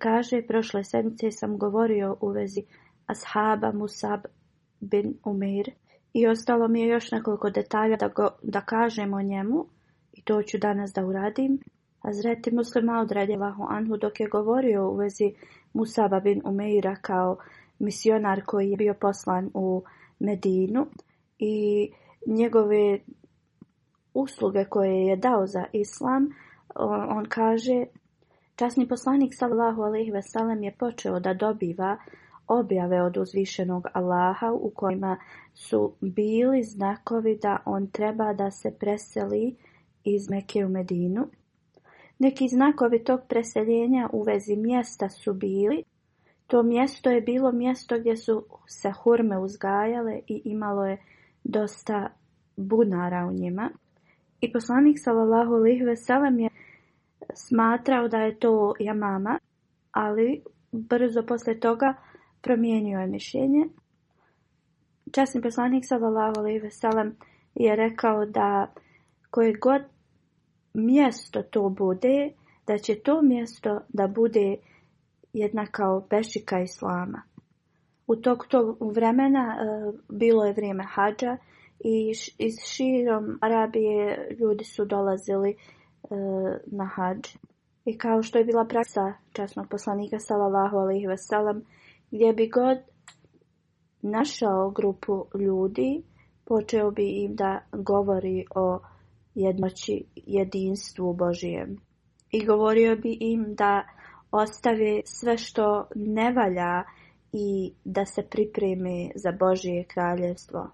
kaže, prošle sedmice sam govorio u vezi ashaba Musab bin Umir i ostalo mi je još nekoliko detalja da, da kažem o njemu i to ću danas da uradim. Azreti muslima Vahu Anhu dok je govorio u vezi Musaba bin Umeira kao misionar koji je bio poslan u Medinu i njegove usluge koje je dao za islam, on kaže Časni poslanik sallallahu alaihi veselem je počeo da dobiva objave od uzvišenog Allaha u kojima su bili znakovi da on treba da se preseli iz Mekke u Medinu. Neki znakovi tog preseljenja u vezi mjesta su bili. To mjesto je bilo mjesto gdje su se hurme uzgajale i imalo je dosta bunara u njima. I poslanik sallallahu alejhi ve je smatrao da je to mama, ali brzo poslije toga promijenio je mišljenje. Časni poslanik sallallahu alejhi je rekao da koje god mjesto to bude, da će to mjesto da bude jedna kao bešika islama. U tog tog vremena e, bilo je vrijeme hađa i iz širom Arabije ljudi su dolazili E, na hađ. I kao što je bila praksa časnog poslanika sallallahu alaihi wasallam, gdje bi god našao grupu ljudi, počeo bi im da govori o jednoći jedinstvu Božijem. I govorio bi im da ostave sve što ne valja i da se pripremi za Božije kraljevstvo.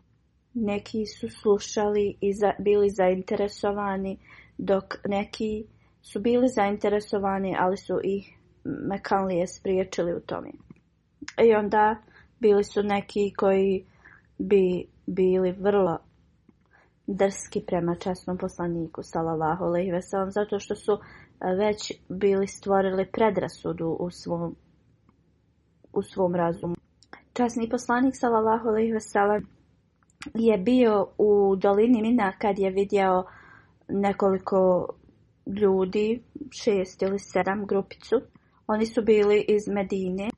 Neki su slušali i bili zainteresovani dok neki su bili zainteresovani, ali su ih Mekanlije spriječili u tome. I onda bili su neki koji bi bili vrlo drski prema časnom poslaniku salalaho lehi ve zato što su već bili stvorili predrasudu u svom u svom razumu. Časni poslanik salalaho lehi ve je bio u dolini Mina kad je vidio nekoliko ljudi, šest ili sedam grupicu. Oni su bili iz Medine.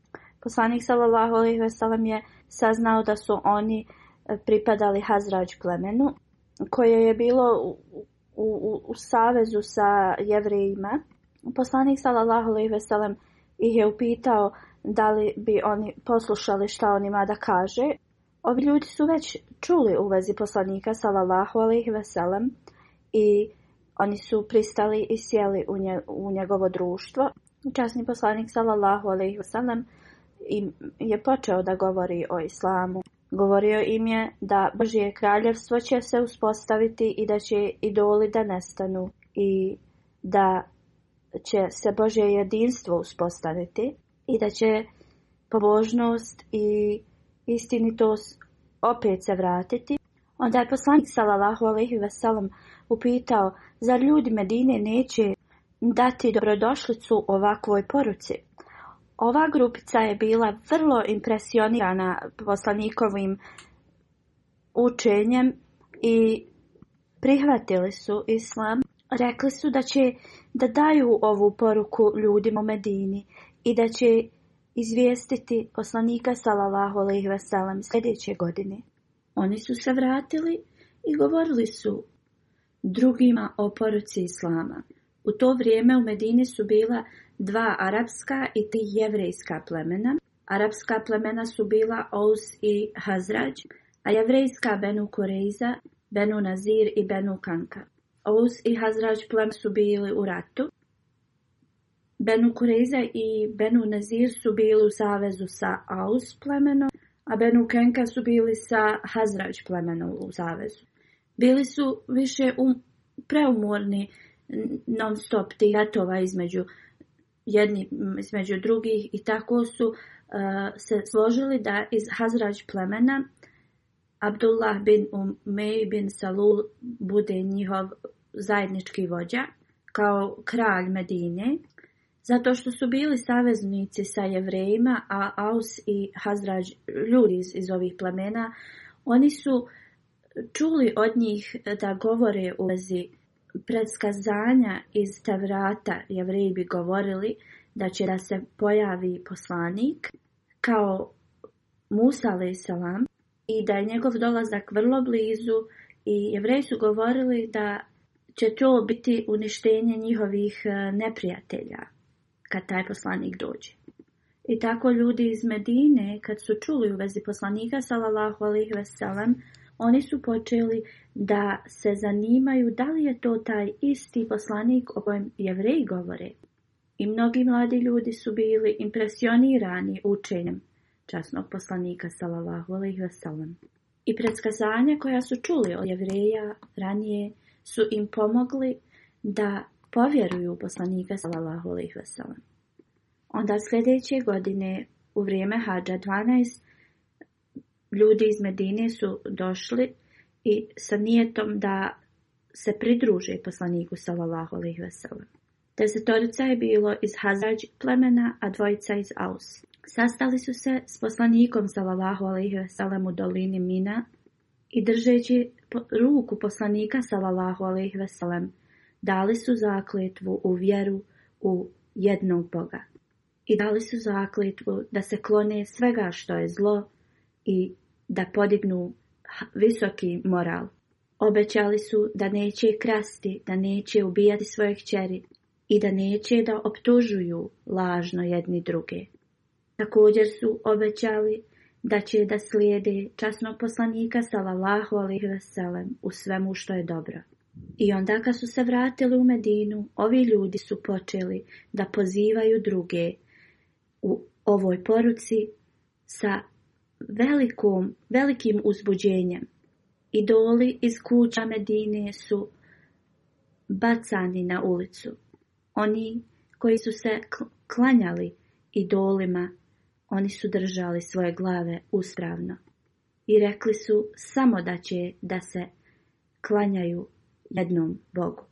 Poslanik sallallahu alejhi ve je saznao da su oni e, pripadali Hazrađ plemenu koje je bilo u, u, u savezu sa jevrejima. Poslanik sallallahu alejhi ve ih je upitao da li bi oni poslušali šta on ima da kaže. Ovi ljudi su već čuli u vezi poslanika sallallahu alejhi ve i oni su pristali i sjeli u, njegovo društvo. Časni poslanik sallallahu alaihi wasallam je počeo da govori o islamu. Govorio im je da Božje kraljevstvo će se uspostaviti i da će idoli da nestanu i da će se Božje jedinstvo uspostaviti i da će pobožnost i istinitost opet se vratiti Onda je poslanik sallallahu alejhi upitao: "Zar ljudi Medine neće dati dobrodošlicu ovakvoj poruci?" Ova grupica je bila vrlo impresionirana poslanikovim učenjem i prihvatili su islam. Rekli su da će da daju ovu poruku ljudima u Medini i da će izvijestiti poslanika sallallahu alejhi ve sljedeće godine. Oni su se vratili i govorili su drugima o poruci Islama. U to vrijeme u Medini su bila dva arapska i tri jevrejska plemena. Arapska plemena su bila Ous i Hazrađ, a jevrejska Benu Koreiza, Benu Nazir i Benu Kanka. Ous i Hazrađ plem su bili u ratu. Benu Koreiza i Benu Nazir su bili u savezu sa Aus plemenom, a Benu Kenka su bili sa Hazrađ plemenom u zavezu. Bili su više um, preumorni non stop tih ratova između jedni između drugih i tako su uh, se složili da iz Hazrađ plemena Abdullah bin Umej bin Salul bude njihov zajednički vođa kao kralj Medine zato što su bili saveznici sa jevrejima, a Aus i Hazrađ, ljudi iz, ovih plemena, oni su čuli od njih da govore u vezi predskazanja iz vrata Jevreji bi govorili da će da se pojavi poslanik kao Musa salam i da je njegov dolazak vrlo blizu i jevreji su govorili da će to biti uništenje njihovih e, neprijatelja kad taj poslanik dođe. I tako ljudi iz Medine, kad su čuli u vezi poslanika sallallahu oni su počeli da se zanimaju da li je to taj isti poslanik o kojem jevreji govore. I mnogi mladi ljudi su bili impresionirani učenjem časnog poslanika sallallahu I predskazanja koja su čuli od jevreja ranije su im pomogli da povjeruju u poslanika sallallahu Onda sljedeće godine u vrijeme hađa 12 ljudi iz Medine su došli i sa nijetom da se pridruže poslaniku sallallahu alejhi ve Desetorica je bilo iz Hazrađ plemena, a dvojica iz Aus. Sastali su se s poslanikom sallallahu alejhi ve u dolini Mina i držeći ruku poslanika sallallahu alejhi dali su zakletvu u vjeru u jednog Boga. I dali su zakletvu da se klone svega što je zlo i da podignu visoki moral. Obećali su da neće krasti, da neće ubijati svoje kćeri i da neće da optužuju lažno jedni druge. Također su obećali da će da slijede časnog poslanika sallallahu alaihi veselem u svemu što je dobro. I onda kad su se vratili u Medinu, ovi ljudi su počeli da pozivaju druge u ovoj poruci sa velikom, velikim uzbuđenjem. Idoli iz kuća Medine su bacani na ulicu. Oni koji su se klanjali idolima, oni su držali svoje glave uspravno i rekli su samo da će da se klanjaju jednom Bogu.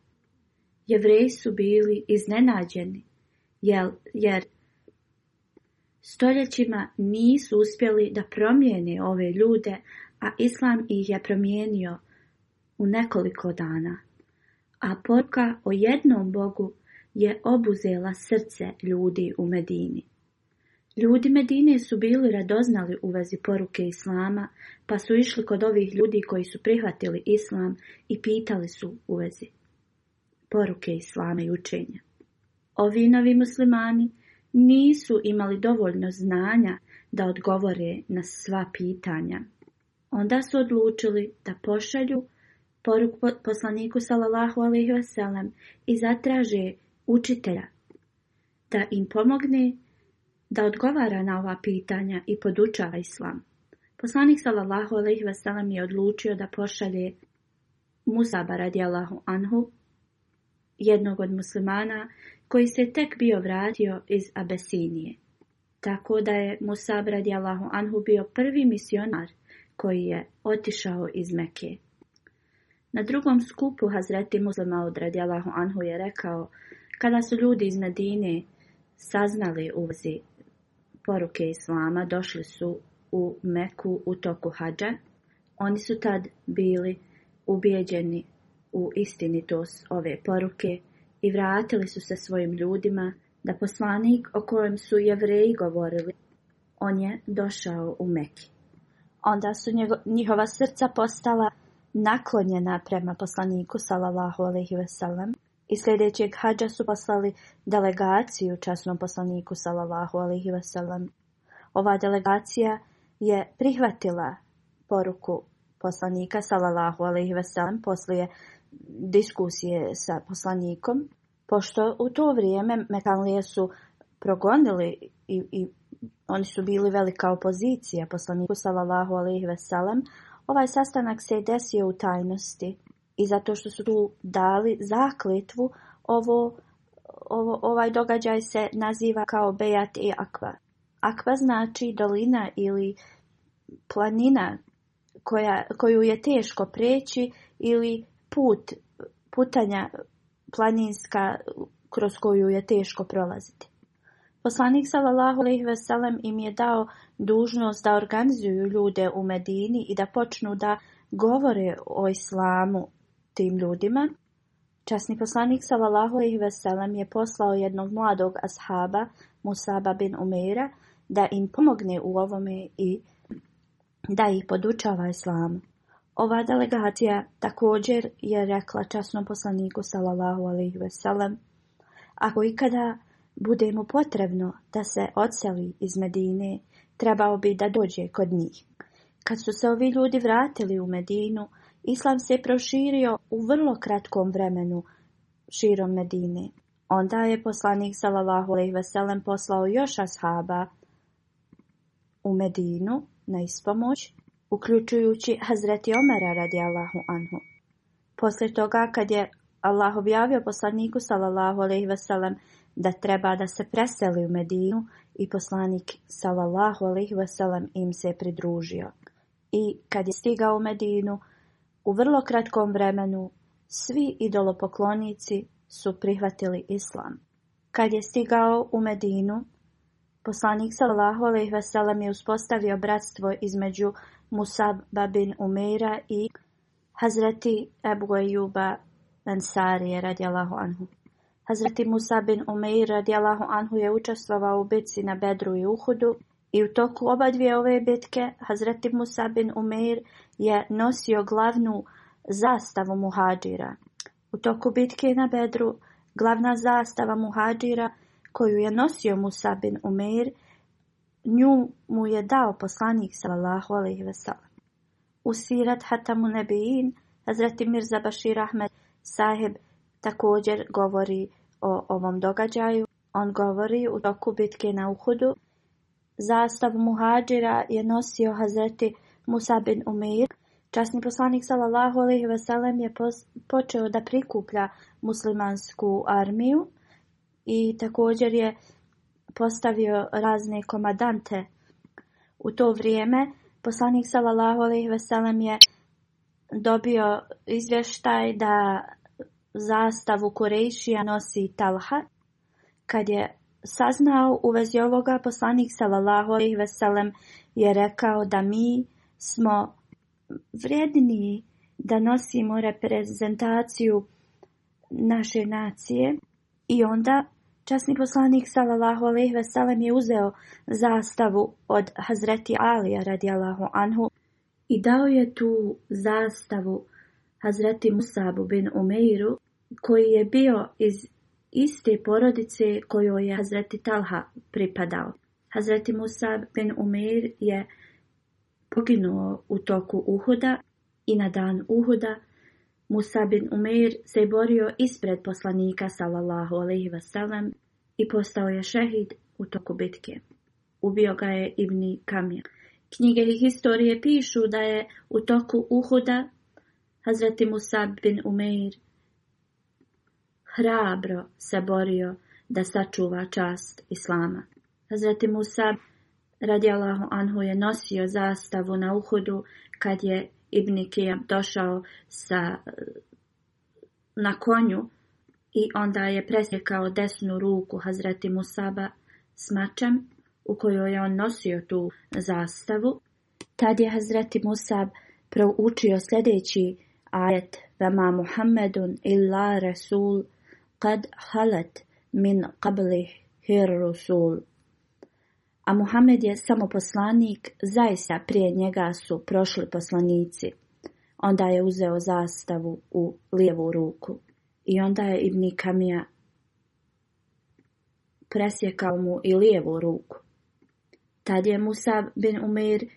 Jevreji su bili iznenađeni jer stoljećima nisu uspjeli da promijene ove ljude, a islam ih je promijenio u nekoliko dana. A poruka o jednom Bogu je obuzela srce ljudi u Medini. Ljudi Medine su bili radoznali u vezi poruke Islama, pa su išli kod ovih ljudi koji su prihvatili Islam i pitali su u vezi poruke Islama i učenja. Ovi novi muslimani nisu imali dovoljno znanja da odgovore na sva pitanja. Onda su odlučili da pošalju poruku poslaniku sallallahu alejhi ve i zatraže učitelja da im pomogne da odgovara na ova pitanja i podučava islam. Poslanik sallallahu alejhi ve sellem je odlučio da pošalje Musaba radijallahu anhu, jednog od muslimana, koji se tek bio vratio iz Abesinije. Tako da je Musab radijallahu anhu bio prvi misionar koji je otišao iz Mekke. Na drugom skupu Hazreti Muslima od radijallahu anhu je rekao, kada su ljudi iz Medine saznali uzi poruke Islama došli su u Meku u toku hađa, oni su tad bili ubijeđeni u istinitost ove poruke i vratili su se svojim ljudima da poslanik o kojem su jevreji govorili, on je došao u Meki. Onda su njihova srca postala naklonjena prema poslaniku sallallahu alejhi ve i sljedećeg hađa su poslali delegaciju časnom poslaniku salavahu alihi wasalam. Ova delegacija je prihvatila poruku poslanika salavahu alihi wasalam poslije diskusije sa poslanikom, pošto u to vrijeme Mekanlije su progonili i, oni su bili velika opozicija poslaniku salavahu alihi wasalam, ovaj sastanak se desio u tajnosti i zato što su tu dali zakletvu, ovo, ovo, ovaj događaj se naziva kao Bejat i Akva. Akva znači dolina ili planina koja, koju je teško preći ili put, putanja planinska kroz koju je teško prolaziti. Poslanik sallallahu alejhi ve im je dao dužnost da organizuju ljude u Medini i da počnu da govore o islamu tim ljudima. Časni poslanik sallallahu alejhi ve je poslao jednog mladog ashaba Musaba bin Umeira da im pomogne u ovome i da ih podučava islamu. Ova delegacija također je rekla časnom poslaniku sallallahu alejhi ve ako ikada bude mu potrebno da se odseli iz Medine, trebao bi da dođe kod njih. Kad su se ovi ljudi vratili u Medinu, Islam se proširio u vrlo kratkom vremenu širom Medine. Onda je poslanik sallallahu alejhi ve poslao još ashaba u Medinu na ispomoć, uključujući Hazreti Omera Allahu anhu. Poslije toga kad je Allah objavio poslaniku sallallahu alejhi ve da treba da se preseli u Medinu i poslanik sallallahu alejhi ve im se pridružio. I kad je stigao u Medinu, u vrlo kratkom vremenu svi idolopoklonici su prihvatili islam. Kad je stigao u Medinu, poslanik sallallahu alejhi ve je uspostavio bratstvo između Musab bin Umeira i Hazreti Ebu Ejuba Ansarije radijalahu anhu. Hazreti Musab bin Umeir radijalahu anhu je učestvovao u bitci na Bedru i Uhudu i u toku oba dvije ove bitke Hazreti Musabin bin Umeir je nosio glavnu zastavu muhađira. U toku bitke na Bedru glavna zastava muhađira koju je nosio Musabin bin Umeir, nju mu je dao poslanik sallallahu alaihi sallam. U sirat Hatamu Nebijin, Hazreti Mirza Bashir Ahmed sahib također govori o ovom događaju. On govori u toku bitke na Uhudu. Zastav muhađira je nosio Hazreti Musa bin časni poslanik sallallahu alejhi ve sellem je počeo da prikuplja muslimansku armiju i također je postavio razne komandante. U to vrijeme poslanik sallallahu alejhi ve sellem je dobio izvještaj da zastavu Kurejšija nosi Talha. Kad je saznao u vezi ovoga, poslanik sallallahu alejhi ve je rekao da mi smo vredniji da nosimo reprezentaciju naše nacije i onda časni poslanik sallallahu alejhi ve je uzeo zastavu od Hazreti Alija radijallahu anhu i dao je tu zastavu Hazreti Musabu bin Umeiru koji je bio iz iste porodice kojoj je Hazreti Talha pripadao. Hazreti Musab bin Umeir je poginuo u toku Uhuda i na dan Uhuda Musa bin Umeir se borio ispred poslanika sallallahu alaihi wasallam i postao je šehid u toku bitke. Ubio ga je Ibni Kamil. Knjige i historije pišu da je u toku Uhuda Hazreti Musa bin Umeir hrabro se borio da sačuva čast Islama. Hazreti Musa radijalahu anhu je nosio zastavu na Uhudu kad je Ibn Kijab došao sa, na konju i onda je presjekao desnu ruku Hazreti Musaba s mačem u kojoj je on nosio tu zastavu. Tad je Hazreti Musab proučio sljedeći ajet Vama Muhammedun illa Rasul kad halat min qablih hir Rasul a Muhammed je samo poslanik, zaista prije njega su prošli poslanici. Onda je uzeo zastavu u lijevu ruku i onda je Ibn Kamija presjekao mu i lijevu ruku. Tad je Musa bin Umir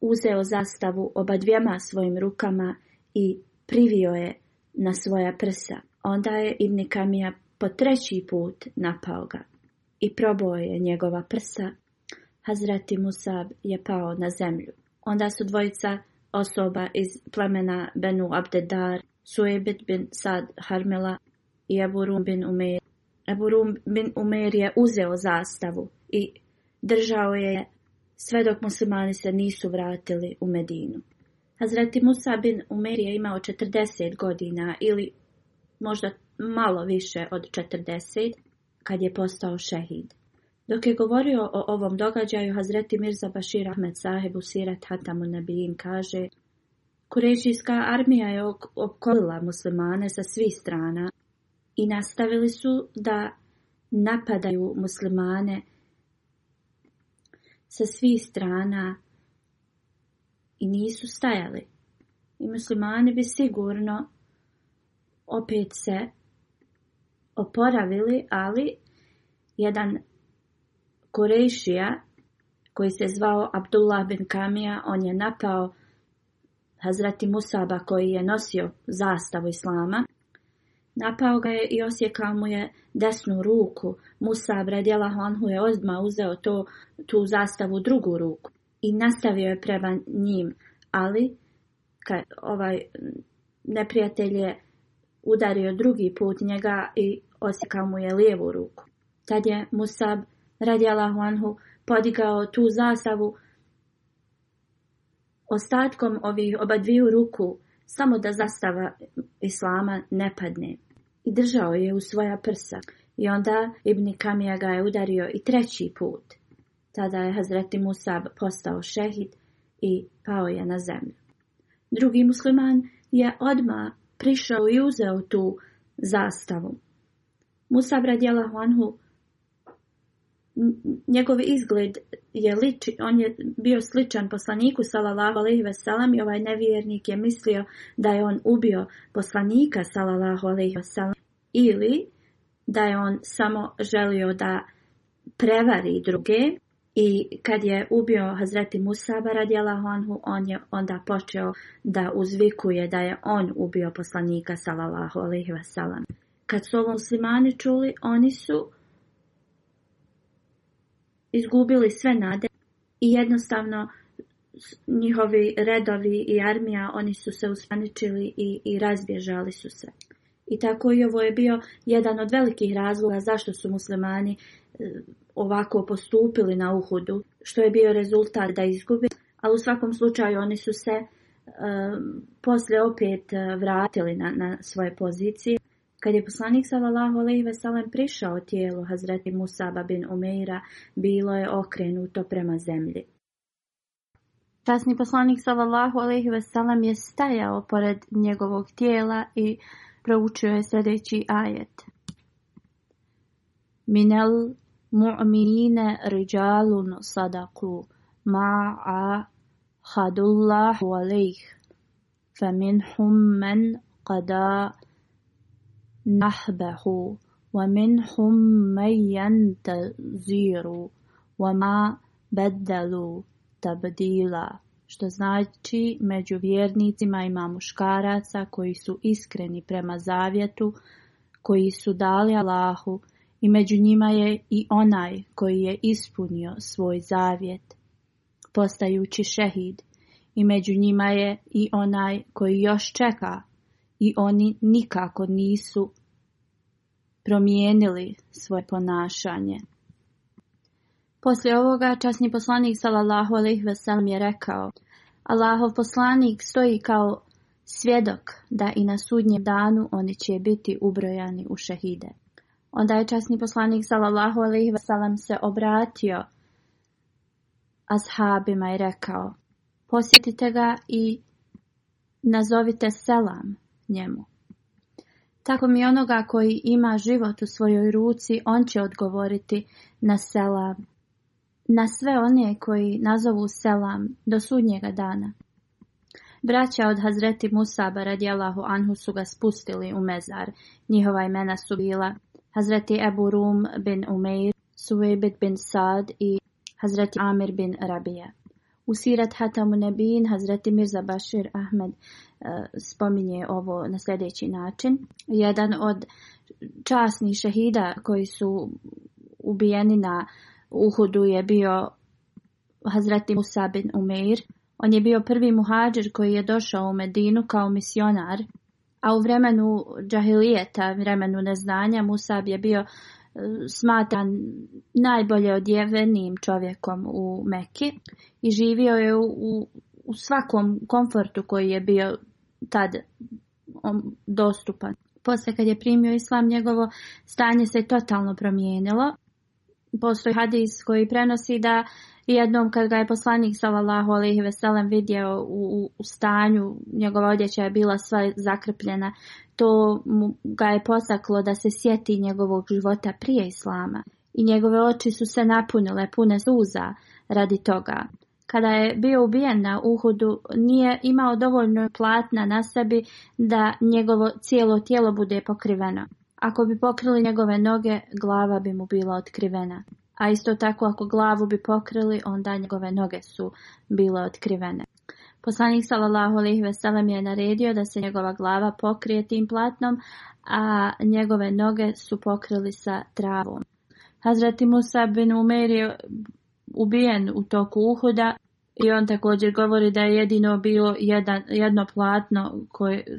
uzeo zastavu oba dvijema svojim rukama i privio je na svoja prsa. Onda je Ibn Kamija po treći put napao ga i probao je njegova prsa Hazreti Musab je pao na zemlju. Onda su dvojica osoba iz plemena Benu Abdedar, Suebit bin Sad Harmela i Abu bin Umer. Abu bin Umer je uzeo zastavu i držao je sve dok muslimani se nisu vratili u Medinu. Hazreti Musa bin Umer je imao 40 godina ili možda malo više od 40 kad je postao šehid. Dok je govorio o ovom događaju, Hazreti Mirza Bashir Ahmed Saheb u Sirat Hatamu Nabijin kaže Kurešijska armija je opkolila muslimane sa svih strana i nastavili su da napadaju muslimane sa svih strana i nisu stajali. I muslimani bi sigurno opet se oporavili, ali jedan Kurejšija, koji se zvao Abdullah bin Kamija, on je napao Hazrati Musaba koji je nosio zastavu Islama. Napao ga je i osjekao mu je desnu ruku. Musab redjela Honhu je odmah uzeo to, tu zastavu drugu ruku i nastavio je prema njim. Ali kad ovaj neprijatelj je udario drugi put njega i osjekao mu je lijevu ruku. Tad je Musab radijalahu anhu podigao tu zastavu ostatkom ovih dviju ruku samo da zastava islama ne padne. I držao je u svoja prsa. I onda Ibni Kamija ga je udario i treći put. Tada je Hazreti Musab postao šehid i pao je na zemlju. Drugi musliman je odma prišao i uzeo tu zastavu. Musab radijalahu huanhu njegov izgled je on je bio sličan poslaniku sallallahu alejhi ve i ovaj nevjernik je mislio da je on ubio poslanika sallallahu alejhi ve ili da je on samo želio da prevari druge i kad je ubio Hazreti Musaba radijallahu anhu, on je onda počeo da uzvikuje da je on ubio poslanika sallallahu alejhi ve Kad su ovo muslimani čuli, oni su izgubili sve nade i jednostavno njihovi redovi i armija, oni su se uspaničili i, i razbježali su se. I tako i ovo je bio jedan od velikih razloga zašto su muslimani e, ovako postupili na Uhudu, što je bio rezultat da izgubi, ali u svakom slučaju oni su se um, poslije opet e, vratili na, na svoje pozicije kad je poslanik sallallahu alejhi ve sellem prišao tijelu Hazreti Musa bin Umeira, bilo je okrenuto prema zemlji. Časni poslanik sallallahu alejhi ve sellem je stajao pored njegovog tijela i proučio je sljedeći ajet. Minel mu'minina rijalun sadaku ma'a hadullahu alejhi. faminhum hummen qada نحبه ومنهم من wa ma bedelu tabdila, što znači među vjernicima ima muškaraca koji su iskreni prema zavjetu, koji su dali Allahu i među njima je i onaj koji je ispunio svoj zavjet, postajući šehid i među njima je i onaj koji još čeka i oni nikako nisu promijenili svoje ponašanje. Poslije ovoga časni poslanik sallallahu alejhi je rekao: Allahov poslanik stoji kao svjedok da i na sudnjem danu oni će biti ubrojani u šehide. Onda je časni poslanik sallallahu alejhi ve se obratio ashabima i rekao: Posjetite ga i nazovite selam njemu. Tako mi onoga koji ima život u svojoj ruci, on će odgovoriti na selam. Na sve one koji nazovu selam do sudnjega dana. Braća od Hazreti Musaba radijalahu anhu su ga spustili u mezar. Njihova imena su bila Hazreti Ebu Rum bin Umeir, Suwebit bin Sad i Hazreti Amir bin Rabija. U sirat Hatamu Nebin, Hazreti Mirza Bashir Ahmed E, spominje ovo na sljedeći način. Jedan od časnih šehida koji su ubijeni na Uhudu je bio Hazreti Musa bin Umeir. On je bio prvi muhađir koji je došao u Medinu kao misionar, a u vremenu džahilijeta, vremenu neznanja, Musab je bio e, smatran najbolje odjevenim čovjekom u Meki i živio je u, u u svakom komfortu koji je bio tad dostupan. Poslije kad je primio islam, njegovo stanje se totalno promijenilo. Postoji hadis koji prenosi da jednom kad ga je poslanik sallallahu alejhi ve sellem vidio u, stanju, njegova odjeća je bila sva zakrpljena, to mu ga je posaklo da se sjeti njegovog života prije islama i njegove oči su se napunile pune suza radi toga kada je bio ubijen na Uhudu nije imao dovoljno platna na sebi da njegovo cijelo tijelo bude pokriveno. Ako bi pokrili njegove noge, glava bi mu bila otkrivena. A isto tako ako glavu bi pokrili, onda njegove noge su bile otkrivene. Poslanik sallallahu alejhi ve sellem je naredio da se njegova glava pokrije tim platnom, a njegove noge su pokrili sa travom. Hazreti Musa bin Umer je ubijen u toku uhoda i on također govori da je jedino bilo jedan, jedno platno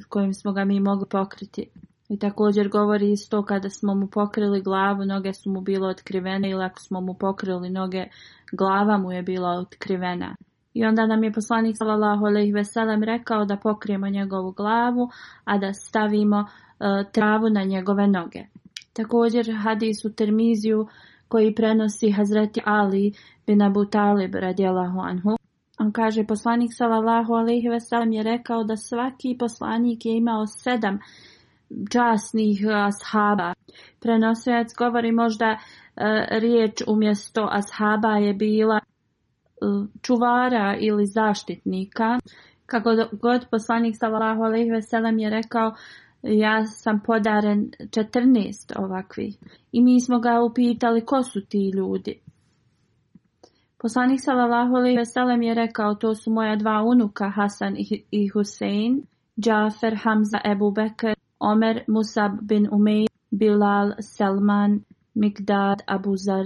kojim smo ga mi mogli pokriti. I također govori isto kada smo mu pokrili glavu, noge su mu bile otkrivene ili ako smo mu pokrili noge, glava mu je bila otkrivena. I onda nam je poslanik s.a.v. rekao da pokrijemo njegovu glavu, a da stavimo e, travu na njegove noge. Također hadis u Termiziju koji prenosi Hazreti Ali bin Abu Talib radijalahu anhu. On kaže, poslanik sallallahu alaihi veselam je rekao da svaki poslanik je imao sedam časnih e, ashaba. Prenosajac govori možda e, riječ umjesto ashaba je bila e, čuvara ili zaštitnika. Kako god poslanik sallallahu alaihi ve je rekao ja sam podaren 14 ovakvi. I mi smo ga upitali ko su ti ljudi. Poslanik sallallahu alejhi ve je rekao to su moja dva unuka Hasan i Husein, Jafer, Hamza Ebu Bekr, Omer Musab bin Umej, Bilal Salman, Mikdad Abu Zar,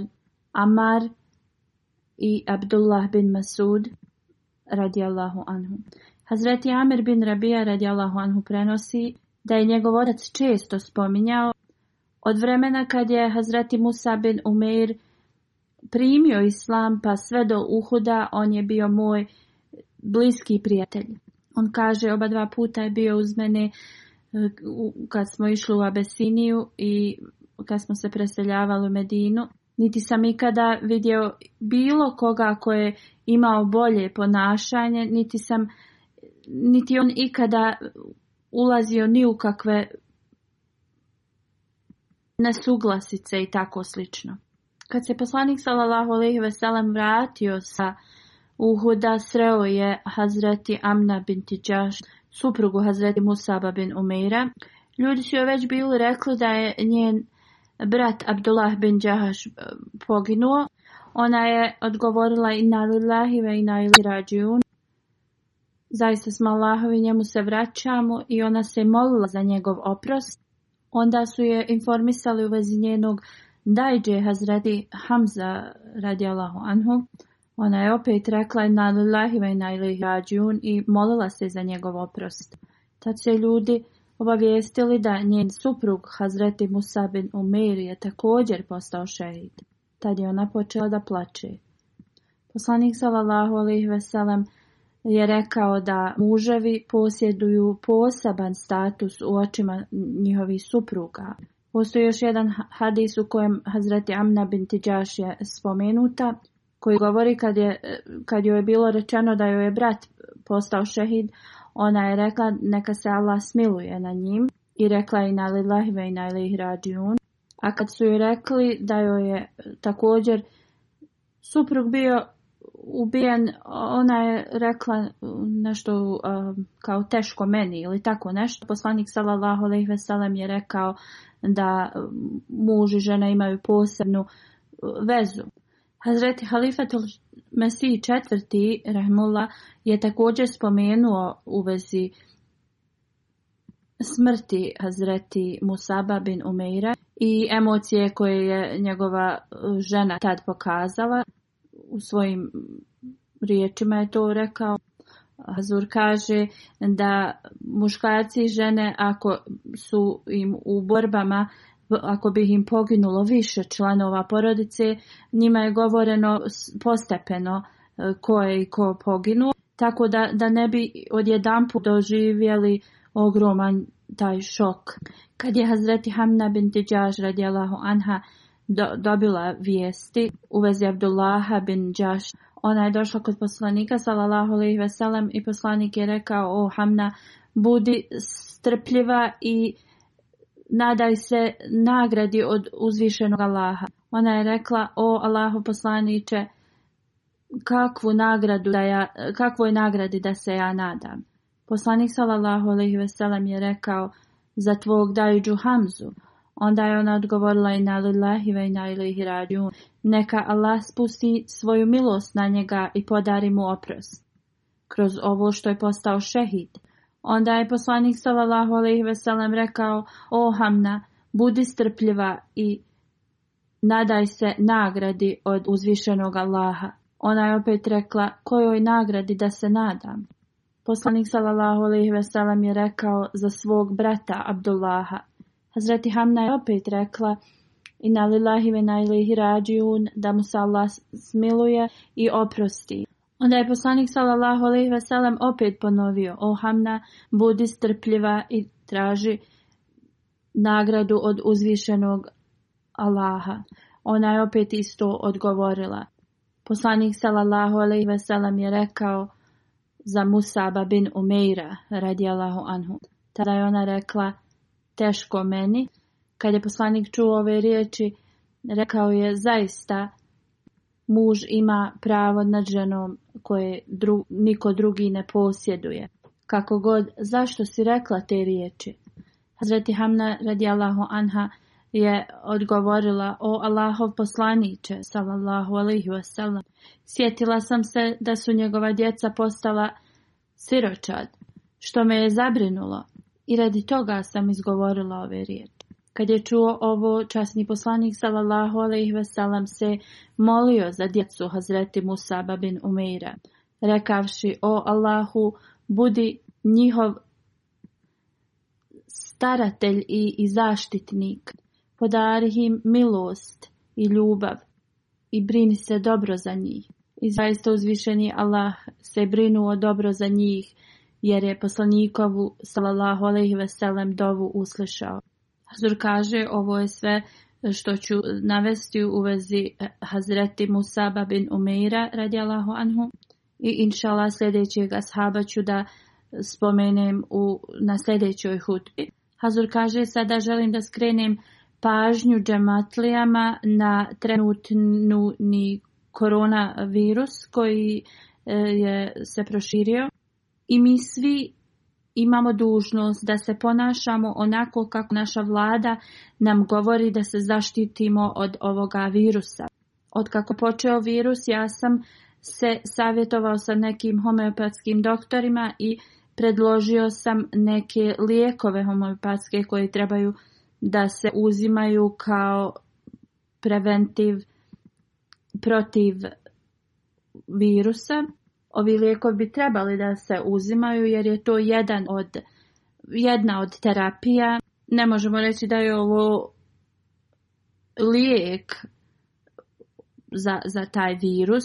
Amar i Abdullah bin Masud radijallahu anhu. Hazreti Amir bin Rabija radijallahu anhu prenosi da je njegov otac često spominjao od vremena kad je Hazreti Musa bin Umeir primio islam pa sve do Uhuda on je bio moj bliski prijatelj. On kaže oba dva puta je bio uz mene e, kad smo išli u Abesiniju i kad smo se preseljavali u Medinu. Niti sam ikada vidio bilo koga ko je imao bolje ponašanje, niti sam niti on ikada ulazio ni u kakve nesuglasice i tako slično. Kad se poslanik sallallahu alejhi ve vratio sa Uhuda, sreo je Hazreti Amna binti suprugu Hazreti Musaba bin Umeira. Ljudi su joj već bili rekli da je njen brat Abdullah bin Đahaš e, poginuo. Ona je odgovorila i na lillahi i na ili zaista smo Allahovi njemu se vraćamo i ona se molila za njegov oprost. Onda su je informisali u vezi njenog dajđe Hazreti Hamza radi Allahu anhu. Ona je opet rekla na i na rađun i molila se za njegov oprost. Tad se ljudi obavijestili da njen suprug Hazreti Musa bin Umir je također postao šehid. Tad je ona počela da plače. Poslanik sallallahu alejhi ve je rekao da muževi posjeduju poseban status u očima njihovih supruga. Postoji još jedan hadis u kojem Hazreti Amna Džaš je spomenuta, koji govori kad, je, kad joj je bilo rečeno da joj je brat postao šehid, ona je rekla neka se Allah smiluje na njim i rekla i na lahve i na rađiun. A kad su joj rekli da joj je također suprug bio ubijen, ona je rekla nešto um, kao teško meni ili tako nešto. Poslanik sallallahu alejhi ve sellem je rekao da um, muž i žena imaju posebnu uh, vezu. Hazreti Halifatul Mesih četvrti, Rahmullah, je također spomenuo u vezi smrti Hazreti Musaba bin Umeira i emocije koje je njegova uh, žena tad pokazala u svojim riječima je to rekao. Hazur kaže da muškarci i žene ako su im u borbama ako bi im poginulo više članova porodice, njima je govoreno postepeno e, ko je i ko poginuo, tako da, da ne bi odjedanput doživjeli ogroman taj šok. Kad je Hazreti Hamna binti Đaž anha do, dobila vijesti u vezi Abdullaha bin Đaš. Ona je došla kod poslanika sallallahu alejhi i poslanik je rekao: "O Hamna, budi strpljiva i nadaj se nagradi od uzvišenog Allaha." Ona je rekla: "O Allahu poslanice, kakvu nagradu da ja, kakvoj nagradi da se ja nadam?" Poslanik sallallahu alejhi ve je rekao: "Za tvog dajuđu Hamzu." Onda je ona odgovorila i na lillahi ve na ilihi Neka Allah spusti svoju milost na njega i podari mu oprost. Kroz ovo što je postao šehid. Onda je poslanik sallallahu alaihi veselem rekao, o Hamna, budi strpljiva i nadaj se nagradi od uzvišenog Allaha. Ona je opet rekla, kojoj nagradi da se nadam? Poslanik sallallahu alejhi ve sellem je rekao za svog brata Abdullaha Hazreti Hamna je opet rekla i na lilahi ve da mu se Allah smiluje i oprosti. Onda je poslanik sallallahu alejhi ve sellem opet ponovio: "O Hamna, budi strpljiva i traži nagradu od uzvišenog Allaha." Ona je opet isto odgovorila. Poslanik sallallahu alejhi ve sellem je rekao za Musaba bin Umeira radijallahu anhu. Tada je ona rekla: teško meni. Kad je poslanik čuo ove riječi, rekao je zaista muž ima pravo nad ženom koje dru, niko drugi ne posjeduje. Kako god, zašto si rekla te riječi? Hazreti Hamna Allahu anha je odgovorila o Allahov poslaniće salallahu alihi wasalam. Sjetila sam se da su njegova djeca postala siročad, što me je zabrinulo. I radi toga sam izgovorila ove riječi. Kad je čuo ovo, časni poslanik sallallahu alejhi ve se molio za djecu Hazreti Musa bin Umeira, rekavši: O Allahu, budi njihov staratelj i, i zaštitnik, podari im milost i ljubav i brini se dobro za njih. I zaista uzvišeni Allah se brinuo dobro za njih jer je poslanikovu sallallahu alejhi veselem dovu uslišao. Hazur kaže ovo je sve što ću navesti u vezi Hazreti Musaba bin Umeira radijallahu anhu i inšala sljedećeg ashaba ću da spomenem u, na sljedećoj hutbi. Hazur kaže sada želim da skrenem pažnju džematlijama na trenutnu ni koronavirus koji e, je se proširio i mi svi imamo dužnost da se ponašamo onako kako naša vlada nam govori da se zaštitimo od ovoga virusa. Od kako počeo virus ja sam se savjetovao sa nekim homeopatskim doktorima i predložio sam neke lijekove homeopatske koje trebaju da se uzimaju kao preventiv protiv virusa Ovi lijekovi bi trebali da se uzimaju jer je to jedan od, jedna od terapija. Ne možemo reći da je ovo lijek za, za taj virus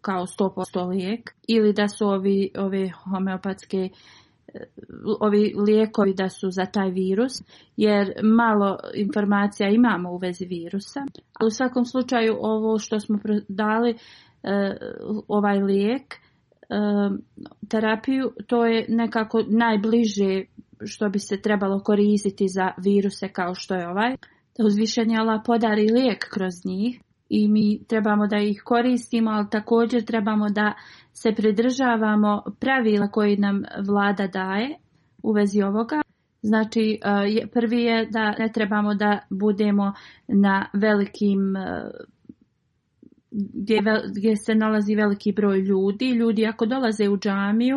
kao 100% lijek ili da su ovi, ove homeopatske e, ovi lijekovi da su za taj virus, jer malo informacija imamo u vezi virusa. u svakom slučaju ovo što smo dali, e, ovaj lijek, terapiju, to je nekako najbliže što bi se trebalo koristiti za viruse kao što je ovaj. uzvišenje Allah podari lijek kroz njih i mi trebamo da ih koristimo, ali također trebamo da se pridržavamo pravila koji nam vlada daje u vezi ovoga. Znači, eh, prvi je da ne trebamo da budemo na velikim eh, gdje, se nalazi veliki broj ljudi. Ljudi ako dolaze u džamiju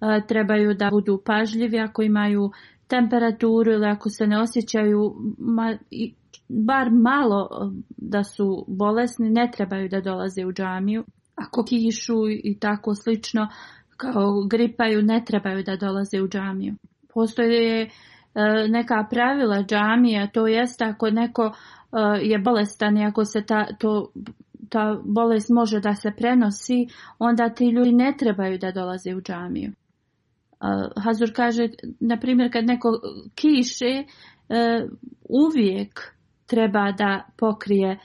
e, trebaju da budu pažljivi ako imaju temperaturu ili ako se ne osjećaju bar malo e, da su bolesni, ne trebaju da dolaze u džamiju. Ako kišu i tako slično kao gripaju, ne trebaju da dolaze u džamiju. Postoje e, neka pravila džamija, to jest ako neko je bolestan i ako se ta, to ta bolest može da se prenosi, onda ti ljudi ne trebaju da dolaze u džamiju. E, Hazur kaže, na primjer, kad neko kiše, e, uvijek treba da pokrije e,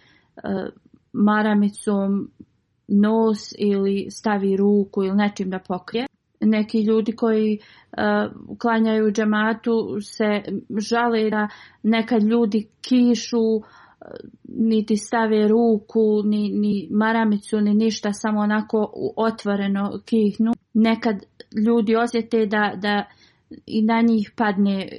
maramicom nos ili stavi ruku ili nečim da pokrije. Neki ljudi koji uklanjaju klanjaju džamatu se žale da nekad ljudi kišu, niti stave ruku, ni, ni maramicu, ni ništa, samo onako otvoreno kihnu. Nekad ljudi osjete da, da i na njih padne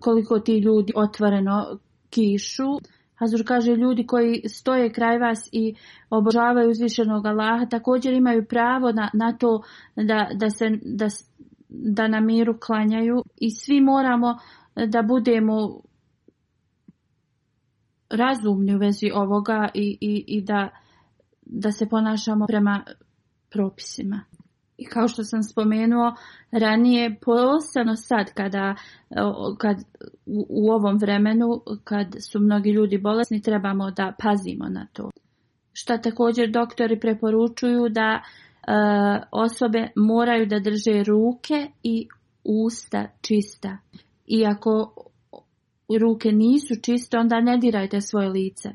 koliko ti ljudi otvoreno kišu. Hazur kaže ljudi koji stoje kraj vas i obožavaju uzvišenog Allaha također imaju pravo na, na to da, da, se, da na miru klanjaju i svi moramo da budemo razumni u vezi ovoga i, i, i da, da se ponašamo prema propisima. I kao što sam spomenuo ranije, posebno sad kada, kad, u, ovom vremenu kad su mnogi ljudi bolesni trebamo da pazimo na to. Što također doktori preporučuju da e, osobe moraju da drže ruke i usta čista. Iako ruke nisu čiste, onda ne dirajte svoje lice.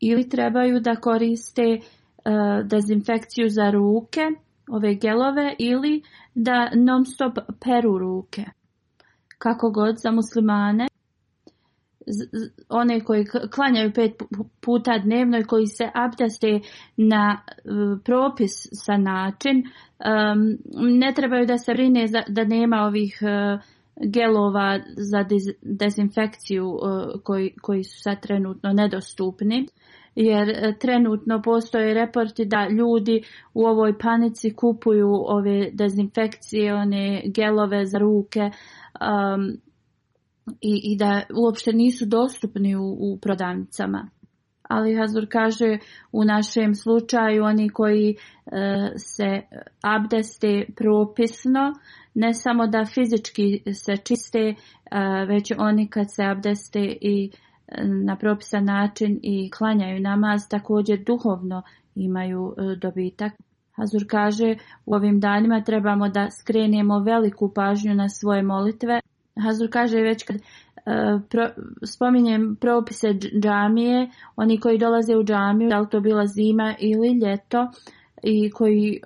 Ili trebaju da koriste e, dezinfekciju za ruke, ove gelove, ili da non stop peru ruke. Kako god za muslimane, one koji klanjaju pet puta dnevno i koji se abdaste na e, propis sa način, e, ne trebaju da se brine da nema ovih gelova za dezinfekciju e, koji, koji su sad trenutno nedostupni jer e, trenutno postoje reporti da ljudi u ovoj panici kupuju ove one gelove za ruke i, i da uopšte nisu dostupni u, u prodavnicama. Ali Hazur kaže u našem slučaju oni koji e, se abdeste propisno, ne samo da fizički se čiste, e, već oni kad se abdeste i e, na propisan način i klanjaju namaz, također duhovno imaju dobitak. Hazur kaže u ovim danima trebamo da skrenemo veliku pažnju na svoje molitve Hazur kaže već kad e, spominjem propise džamije, oni koji dolaze u džamiju, da li to bila zima ili ljeto, i koji e,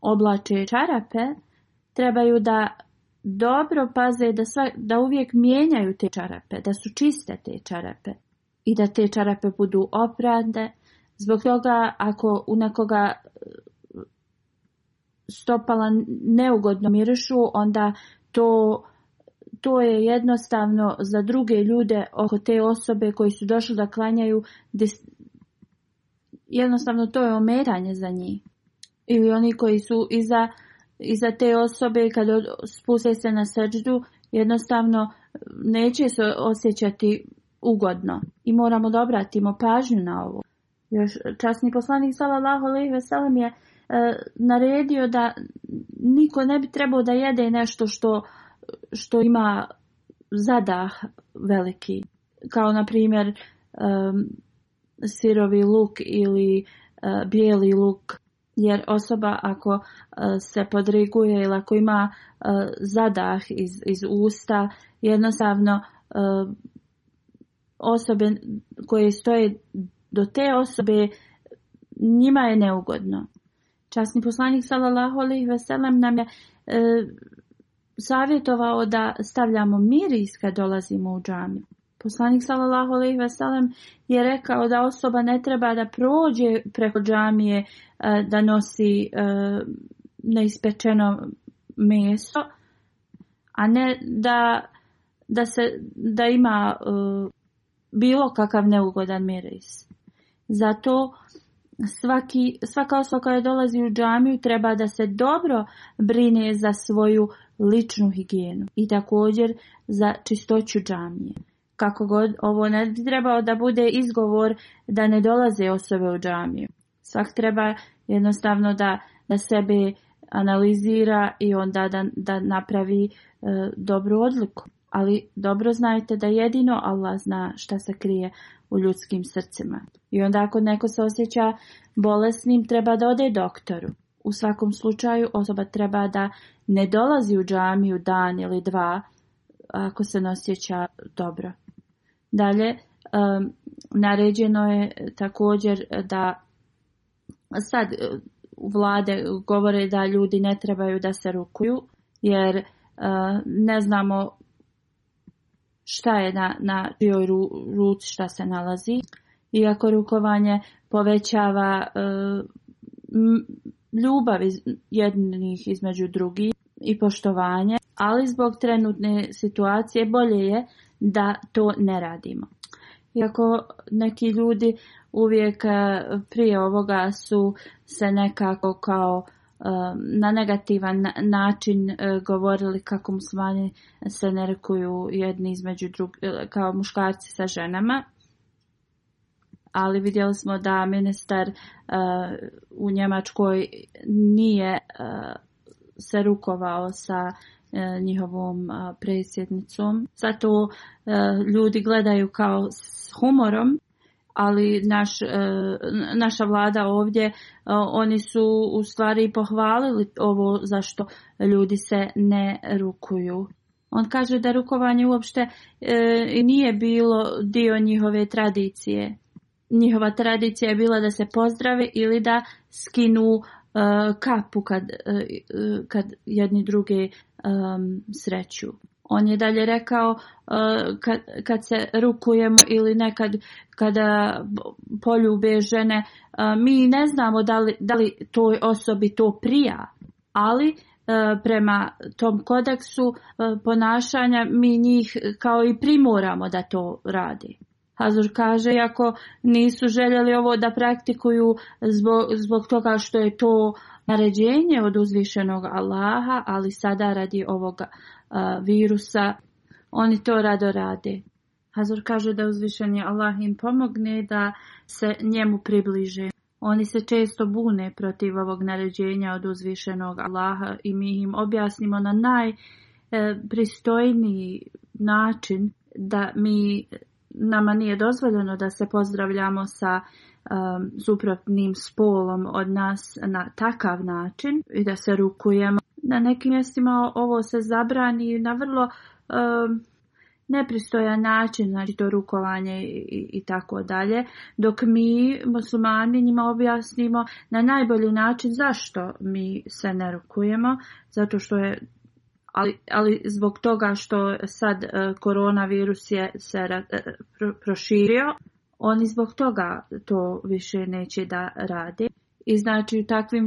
oblače čarape, trebaju da dobro paze da, sva, da uvijek mijenjaju te čarape, da su čiste te čarape i da te čarape budu oprade. Zbog toga ako u nekoga e, stopala neugodno mirišu, onda to, to je jednostavno za druge ljude oko te osobe koji su došli da klanjaju, jednostavno to je omeranje za njih. Ili oni koji su iza, iza te osobe kada spuse se na srđu, jednostavno neće se osjećati ugodno. I moramo da obratimo pažnju na ovo. Još časni poslanik sallallahu alejhi ve je E, naredio da niko ne bi trebao da jede nešto što, što ima zadah veliki. Kao na primjer e, sirovi luk ili e, bijeli luk. Jer osoba ako se podriguje ili ako ima zadah iz, iz usta, jednostavno osobe koje stoje do te osobe njima je neugodno. Časni poslanik sallallahu alejhi ve sellem nam je e, savjetovao da stavljamo miris kad dolazimo u džamiju. Poslanik sallallahu alejhi ve sellem je rekao da osoba ne treba da prođe preko džamije e, da nosi e, neispečeno meso, a ne da, da, se, da ima bilo kakav neugodan miris. Zato Svaki, svaka osoba koja dolazi u džamiju treba da se dobro brine za svoju ličnu higijenu i također za čistoću džamije. Kako god ovo ne bi trebao da bude izgovor da ne dolaze osobe u džamiju. Svak treba jednostavno da, da sebe analizira i onda da, da napravi e, dobru odliku ali dobro znajte da jedino Allah zna šta se krije u ljudskim srcima. I onda ako neko se osjeća bolesnim, treba da ode doktoru. U svakom slučaju osoba treba da ne dolazi u džamiju dan ili dva ako se ne osjeća dobro. Dalje, naređeno je također da sad e, vlade govore da ljudi ne trebaju da se rukuju jer e, ne znamo šta je na, na čijoj ruci šta se nalazi. Iako rukovanje povećava e, ljubav iz, jednih između drugih i poštovanje, ali zbog trenutne situacije bolje je da to ne radimo. Iako neki ljudi uvijek e, prije ovoga su se nekako kao Eh, na negativan način eh, govorili kako muslimani se nerekuju jedni između eh, kao muškarci sa ženama. Ali vidjeli smo da ministar u Njemačkoj nije se rukovao sa njihovom predsjednicom. Zato ljudi gledaju kao s humorom ali naš, e, naša vlada ovdje e, oni su u stvari pohvalili ovo zašto ljudi se ne rukuju. On kaže da rukovanje uopšte e, nije bilo dio njihove tradicije. Njihova tradicija je bila da se pozdrave ili da skinu kapu kad, kad jedni druge sreću. On je dalje rekao e, kad, kad se rukujemo ili nekad kada poljube žene, e, mi ne znamo da li, da li toj osobi to prija, ali e, prema tom kodeksu ponašanja mi njih kao i primoramo da to radi. Hazur kaže, ako nisu željeli ovo da praktikuju zbog, zbog toga što je to naređenje od uzvišenog Allaha, ali sada radi ovoga virusa. Oni to rado rade. Hazor kaže da uzvišeni Allah im pomogne da se njemu približe. Oni se često bune protiv ovog naređenja od uzvišenog Allaha i mi im objasnimo na najpristojniji e, način da mi nama nije dozvoljeno da se pozdravljamo sa e, suprotnim spolom od nas na takav način i da se rukujemo na nekim mjestima ovo se zabrani na vrlo nepristojan način, znači to rukovanje i, i tako dalje, dok mi muslimani njima objasnimo na najbolji način zašto mi se ne rukujemo, zato što je ali, ali zbog toga što sad e, koronavirus je se e, proširio, oni zbog toga to više neće da radi. I znači u takvim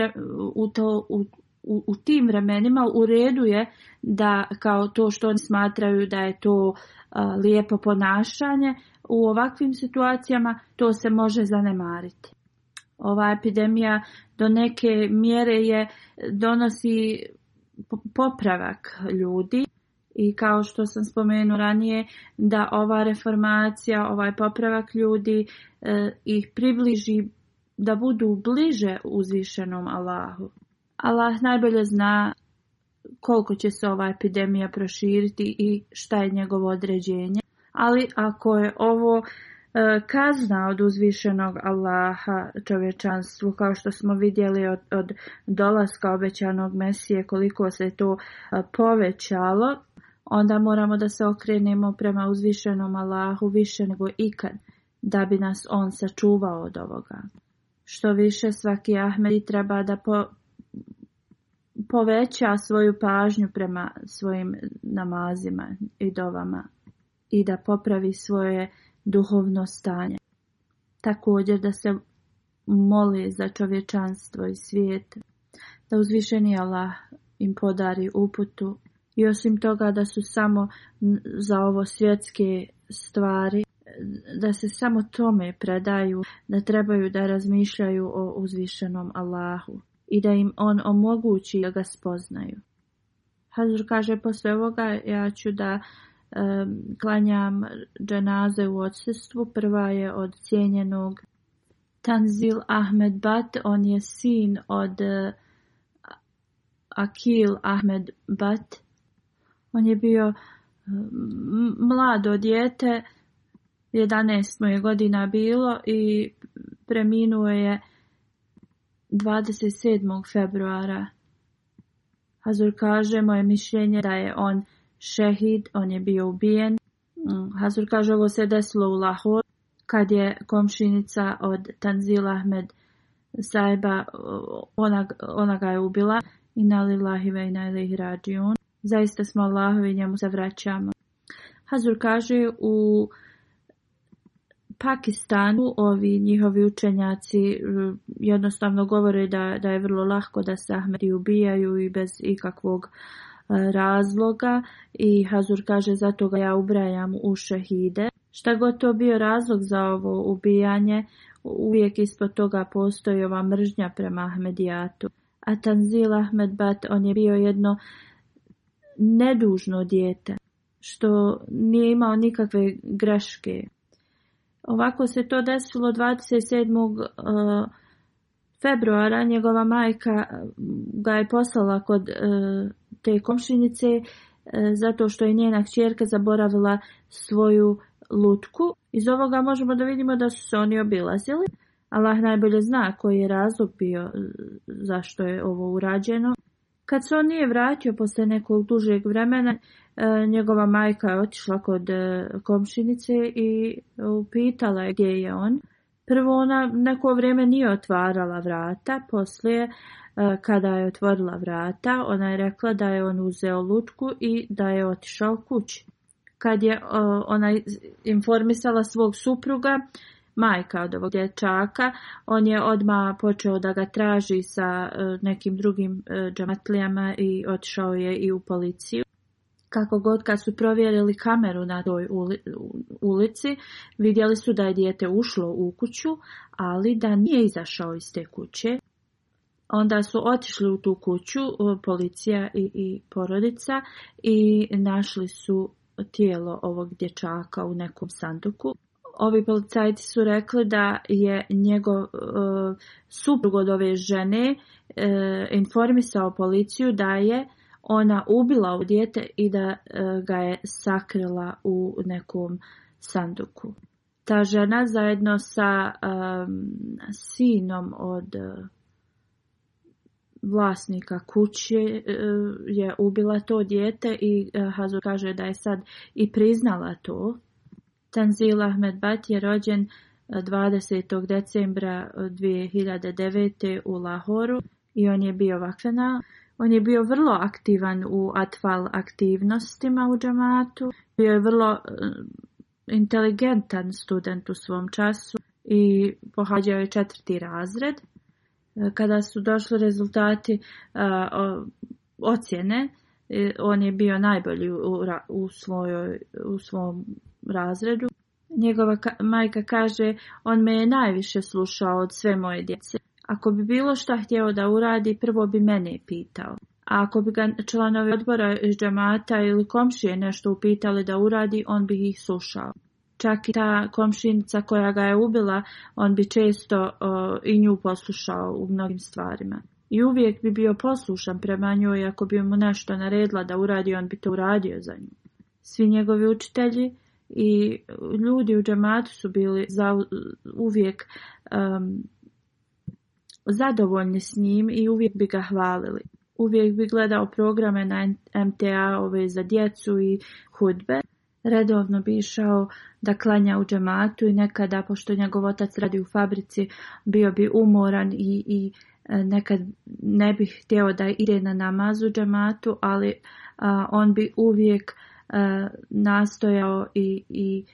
u to u, u, tim vremenima u je da kao to što oni smatraju da je to lijepo ponašanje, u ovakvim situacijama to se može zanemariti. Ova epidemija do neke mjere je donosi popravak ljudi i kao što sam spomenuo ranije da ova reformacija, ovaj popravak ljudi e, ih približi da budu bliže uzvišenom Allahu. Allah najbolje zna koliko će se ova epidemija proširiti i šta je njegovo određenje. Ali ako je ovo e, kazna od uzvišenog Allaha čovječanstvu, kao što smo vidjeli od, dolaska obećanog Mesije, koliko se to e, povećalo, onda moramo da se okrenemo prema uzvišenom Allahu više nego ikad, da bi nas On sačuvao od ovoga. Što više svaki Ahmed treba da po, poveća svoju pažnju prema svojim namazima i dovama i da popravi svoje duhovno stanje. Također da se moli za čovječanstvo i svijet, da uzvišeni Allah im podari uputu i osim toga da su samo za ovo svjetske stvari, da se samo tome predaju, da trebaju da razmišljaju o uzvišenom Allahu i da im on omogući da ga spoznaju. Hazur kaže, posle ovoga ja ću da klanjam dženaze u odsestvu. Prva je od cijenjenog Tanzil Ahmed Bat, on je sin od eh, Akil Ahmed Bat. On je bio eh, mlado dijete, 11 je godina bilo i preminuo je 27. februara. Hazur kaže, moje mišljenje da je on šehid, on je bio ubijen. Mm, Hazur kaže, ovo se desilo u Lahor, kad je komšinica od Tanzila Ahmed sajba ona, ga je ubila. I nalila ve i rađion. Zaista smo i njemu zavraćamo vraćamo. Hazur kaže u Pakistanu ovi njihovi učenjaci e, jednostavno govore da, da je vrlo lahko da se Ahmedi ubijaju i bez ikakvog e, razloga i Hazur kaže zato ga ja ubrajam u šehide. Šta god to bio razlog za ovo ubijanje, uvijek ispod toga postoji ova mržnja prema Ahmedijatu. A Tanzil Ahmed Bat, on je bio jedno nedužno dijete, što nije imao nikakve greške. Ovako se to desilo 27. Eh, februara. Njegova majka mm, ga je poslala kod eh, te komšinice eh, zato što je njena kćerka zaboravila svoju lutku. Iz ovoga možemo da vidimo da su se oni obilazili. Allah najbolje zna koji je razlog bio zašto je ovo urađeno. Kad se on nije vratio poslije nekog dužeg vremena, e, njegova majka je otišla kod e, komšinice i upitala je gdje je on. Prvo ona neko vrijeme nije otvarala vrata, poslije e, kada je otvorila vrata, ona je rekla da je on uzeo lutku i da je otišao kući. Kad je ona informisala svog supruga, majka od ovog dječaka. On je odmah počeo da ga traži sa e, nekim drugim e, džamatlijama i otišao je i u policiju. Kako god kad su provjerili kameru na toj ulici, vidjeli su da je dijete ušlo u kuću, ali da nije izašao iz te kuće. Onda su otišli u tu kuću, e, policija i, i porodica, i našli su tijelo ovog dječaka u nekom sanduku ovi policajci su rekli da je njegov uh, suprug od ove žene e, informisao policiju da je ona ubila dijete i da e, ga je sakrila u nekom sanduku. Ta žena zajedno sa sinom od vlasnika kuće je ubila to dijete i Hazu kaže da je sad i priznala to Tanzil Ahmed Bat je rođen 20. Eh, decembra 2009. Eh, u Lahoru i on je bio On je bio vrlo aktivan u atfal aktivnostima u džamatu. Bio je vrlo eh, inteligentan student u svom času i pohađao je četvrti razred. Kada su došli rezultati ocjene, on je bio najbolji u, u, svojoj, u svom razredu. Njegova majka kaže, on me je najviše slušao od sve moje djece. Ako bi bilo šta htjeo da uradi, prvo bi mene pitao. A ako bi ga članovi odbora iz džamata ili komšije nešto upitali da uradi, on bi ih slušao. Čak i ta komšinica koja ga je ubila, on bi često i nju poslušao u mnogim stvarima. I uvijek bi bio poslušan prema njoj, ako bi mu nešto naredila da uradi, on bi to uradio za nju. Svi njegovi učitelji i ljudi u džematu su bili uvijek um, zadovoljni s njim i uvijek bi ga hvalili. Uvijek bi gledao programe na MTA ove za djecu i hudbe. Redovno bi išao da klanja u džematu i nekada, pošto njegov otac radi u fabrici, bio bi umoran i, i e, nekad ne bih htio da ide na namazu u džematu, ali on bi uvijek E, nastojao i, i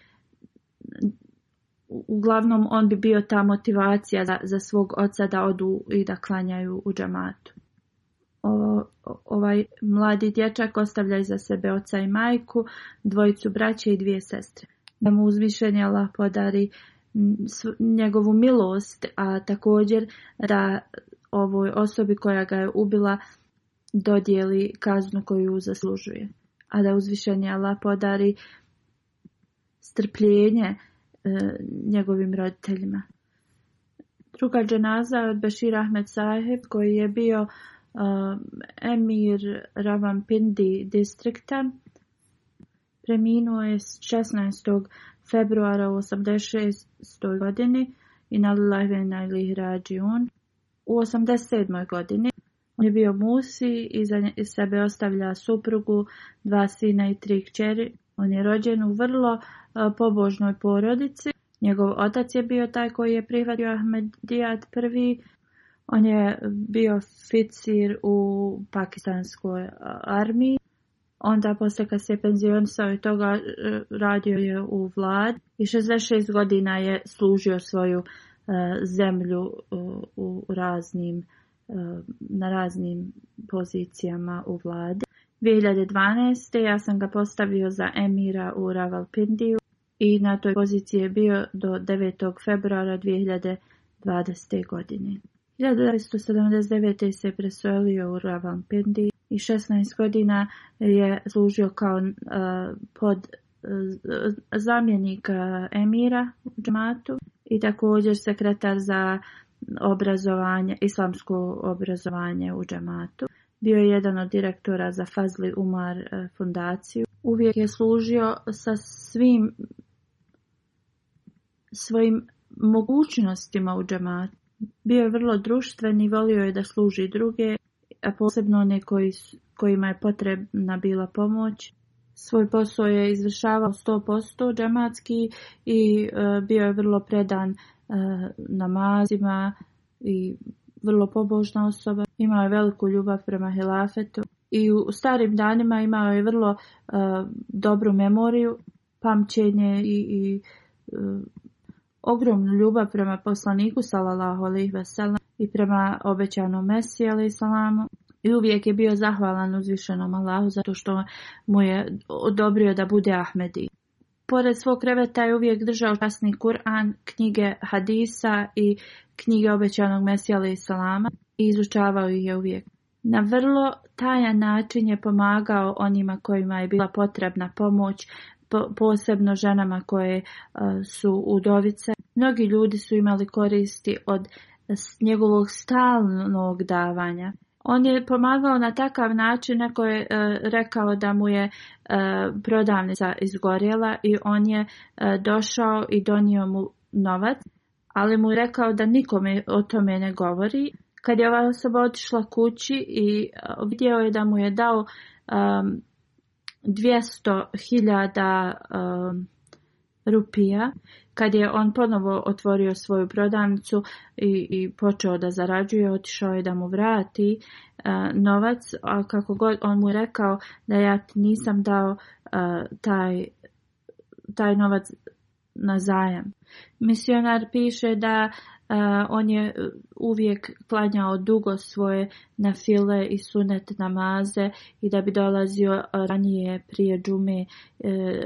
uglavnom on bi bio ta motivacija za, za svog oca da odu i da klanjaju u džamatu. ovaj mladi dječak ostavlja za sebe oca i majku, dvojicu braće i dvije sestre. Da mu je Allah podari njegovu milost, a također da ovoj osobi koja ga je ubila dodijeli kaznu koju zaslužuje a da uzvišenje Allah podari strpljenje e, njegovim roditeljima. Druga dženaza je od Bešir Ahmed Saheb koji je bio e, emir Ravampindi distrikta. Preminuo je 16. februara 86. godini i na Lajvena ili U 87. godini on je bio Musi i za sebe ostavlja suprugu, dva sina i tri kćeri. On je rođen u vrlo e, pobožnoj porodici. Njegov otac je bio taj koji je prihvatio Ahmedijat prvi. On je bio oficir u pakistanskoj e, armiji. Onda poslije kad se penzionisao i toga e, radio je u vlad. i 66 godina je služio svoju zemlju u raznim E, na raznim pozicijama u vladi. 2012. ja sam ga postavio za emira u Ravalpindiju i na toj poziciji je bio do 9. februara 2020. godine. 1979. se preselio u Ravalpindiju i 16 godina je služio kao e, pod e, zamjenik emira u džamatu i također sekretar za obrazovanje, islamsko obrazovanje u džamatu. Bio je jedan od direktora za Fazli Umar e, fundaciju. Uvijek je služio sa svim svojim mogućnostima u džamatu. Bio je vrlo društven i volio je da služi druge, a posebno one koji, kojima je potrebna bila pomoć. Svoj posao je izvršavao 100% džamatski i e, bio je vrlo predan E, namazima i vrlo pobožna osoba. Imao je veliku ljubav prema Helafetu i u starim danima imao je vrlo e, dobru memoriju, pamćenje i, i e, ogromnu ljubav prema poslaniku sallallahu alejhi i prema obećanom mesiju alejhi salamu. I uvijek je bio zahvalan uzvišenom Allahu zato što mu je odobrio da bude Ahmedi pored svog kreveta je uvijek držao časni Kur'an, knjige hadisa i knjige obećanog Mesija alaih Salama i izučavao ih je uvijek. Na vrlo tajan način je pomagao onima kojima je bila potrebna pomoć, posebno ženama koje e, su udovice. Mnogi ljudi su imali koristi od njegovog stalnog davanja. On je pomagao na takav način, neko je rekao da mu je e, prodavnica izgorjela i on je e, došao i donio mu novac, ali mu je rekao da nikome o tome ne govori. Kad je ova osoba otišla kući i e, vidio je da mu je dao 200.000 rupija kad je on ponovo otvorio svoju prodavnicu i, i počeo da zarađuje, otišao je da mu vrati e, novac, a kako god on mu rekao da ja nisam dao e, taj, taj novac na zajam. Misionar piše da e, on je uvijek klanjao dugo svoje nafile i sunet namaze i da bi dolazio ranije prije džume e,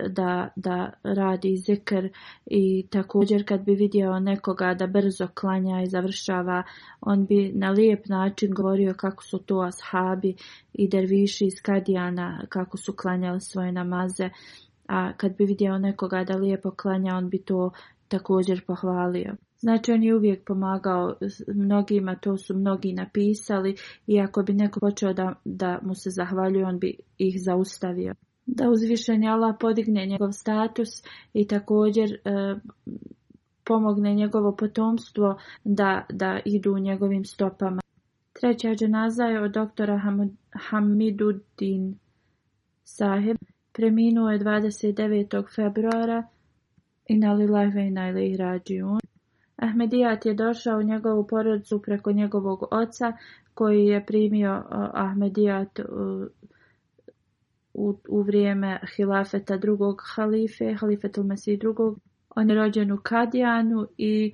da, da radi zikr i također kad bi vidio nekoga da brzo klanja i završava on bi na lijep način govorio kako su to ashabi i derviši iz Kadijana kako su klanjali svoje namaze a kad bi vidio nekoga da lijepo klanja, on bi to također pohvalio. Znači on je uvijek pomagao mnogima, to su mnogi napisali i ako bi neko počeo da, da mu se zahvaljuje, on bi ih zaustavio. Da više Allah podigne njegov status i također e, pomogne njegovo potomstvo da, da idu u njegovim stopama. Treća dženaza je od doktora Hamidudin Saheb. Preminuo je 29. februara i ve i rađiun. Ahmedijat je došao u njegovu porodicu preko njegovog oca koji je primio Ahmedijat u, u vrijeme hilafeta drugog halife, halifetul mesi drugog. On je rođen u Kadijanu i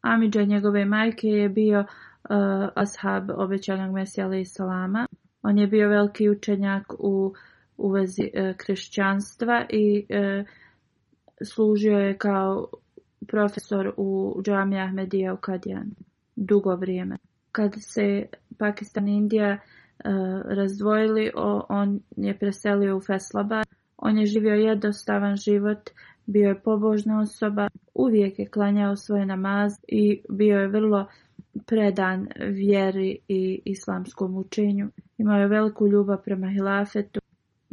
Amidža njegove majke je bio ashab obećanog Mesija alaih salama. On je bio veliki učenjak u u vezi e, kršćanstva i e, služio je kao profesor u džami Ahmedija u Kadjan dugo vrijeme. Kad se Pakistan i Indija e, razdvojili, on je preselio u Feslaba. On je živio jednostavan život, bio je pobožna osoba, uvijek je klanjao svoje namaz i bio je vrlo predan vjeri i islamskom učenju. Imao je veliku ljubav prema hilafetu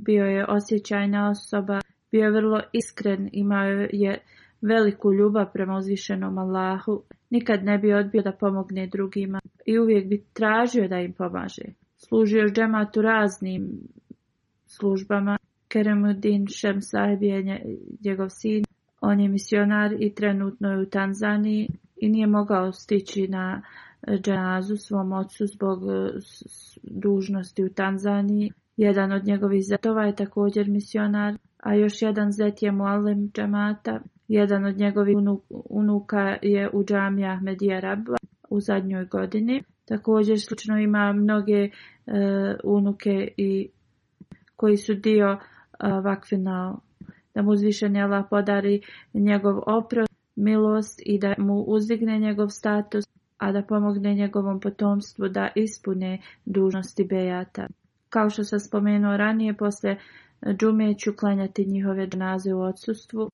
bio je osjećajna osoba, bio je vrlo iskren, imao je veliku ljubav prema uzvišenom Allahu, nikad ne bi odbio da pomogne drugima i uvijek bi tražio da im pomaže. Služio džematu raznim službama. Keremudin Šem Sahib je njegov sin, on je misionar i trenutno je u Tanzaniji i nije mogao stići na džanazu svom ocu zbog dužnosti u Tanzaniji. Jedan od njegovih zetova je također misionar, a još jedan zet je mualim Džamata. Jedan od njegovih unuka je u džami Ahmedija Rabba u zadnjoj godini. Također slučno ima mnoge e, unuke i koji su dio e, da mu je Allah podari njegov oprost, milost i da mu uzdigne njegov status, a da pomogne njegovom potomstvu da ispune dužnosti Bejata kao što sam spomenuo ranije, poslije džume ću klanjati njihove džnaze u odsustvu.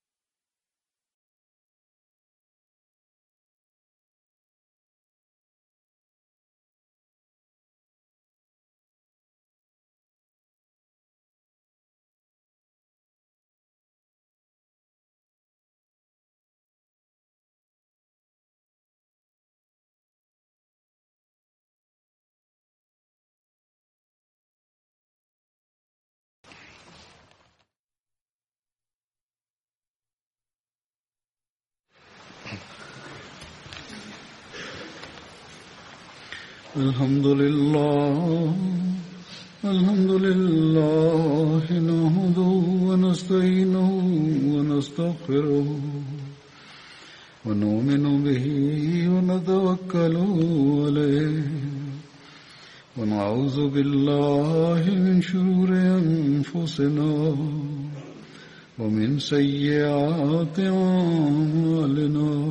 الحمد لله الحمد لله نهده ونستعينه ونستغفره ونؤمن به ونتوكل عليه ونعوذ بالله من شرور أنفسنا ومن سيئات أعمالنا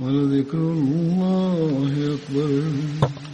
ولذكر الله أكبر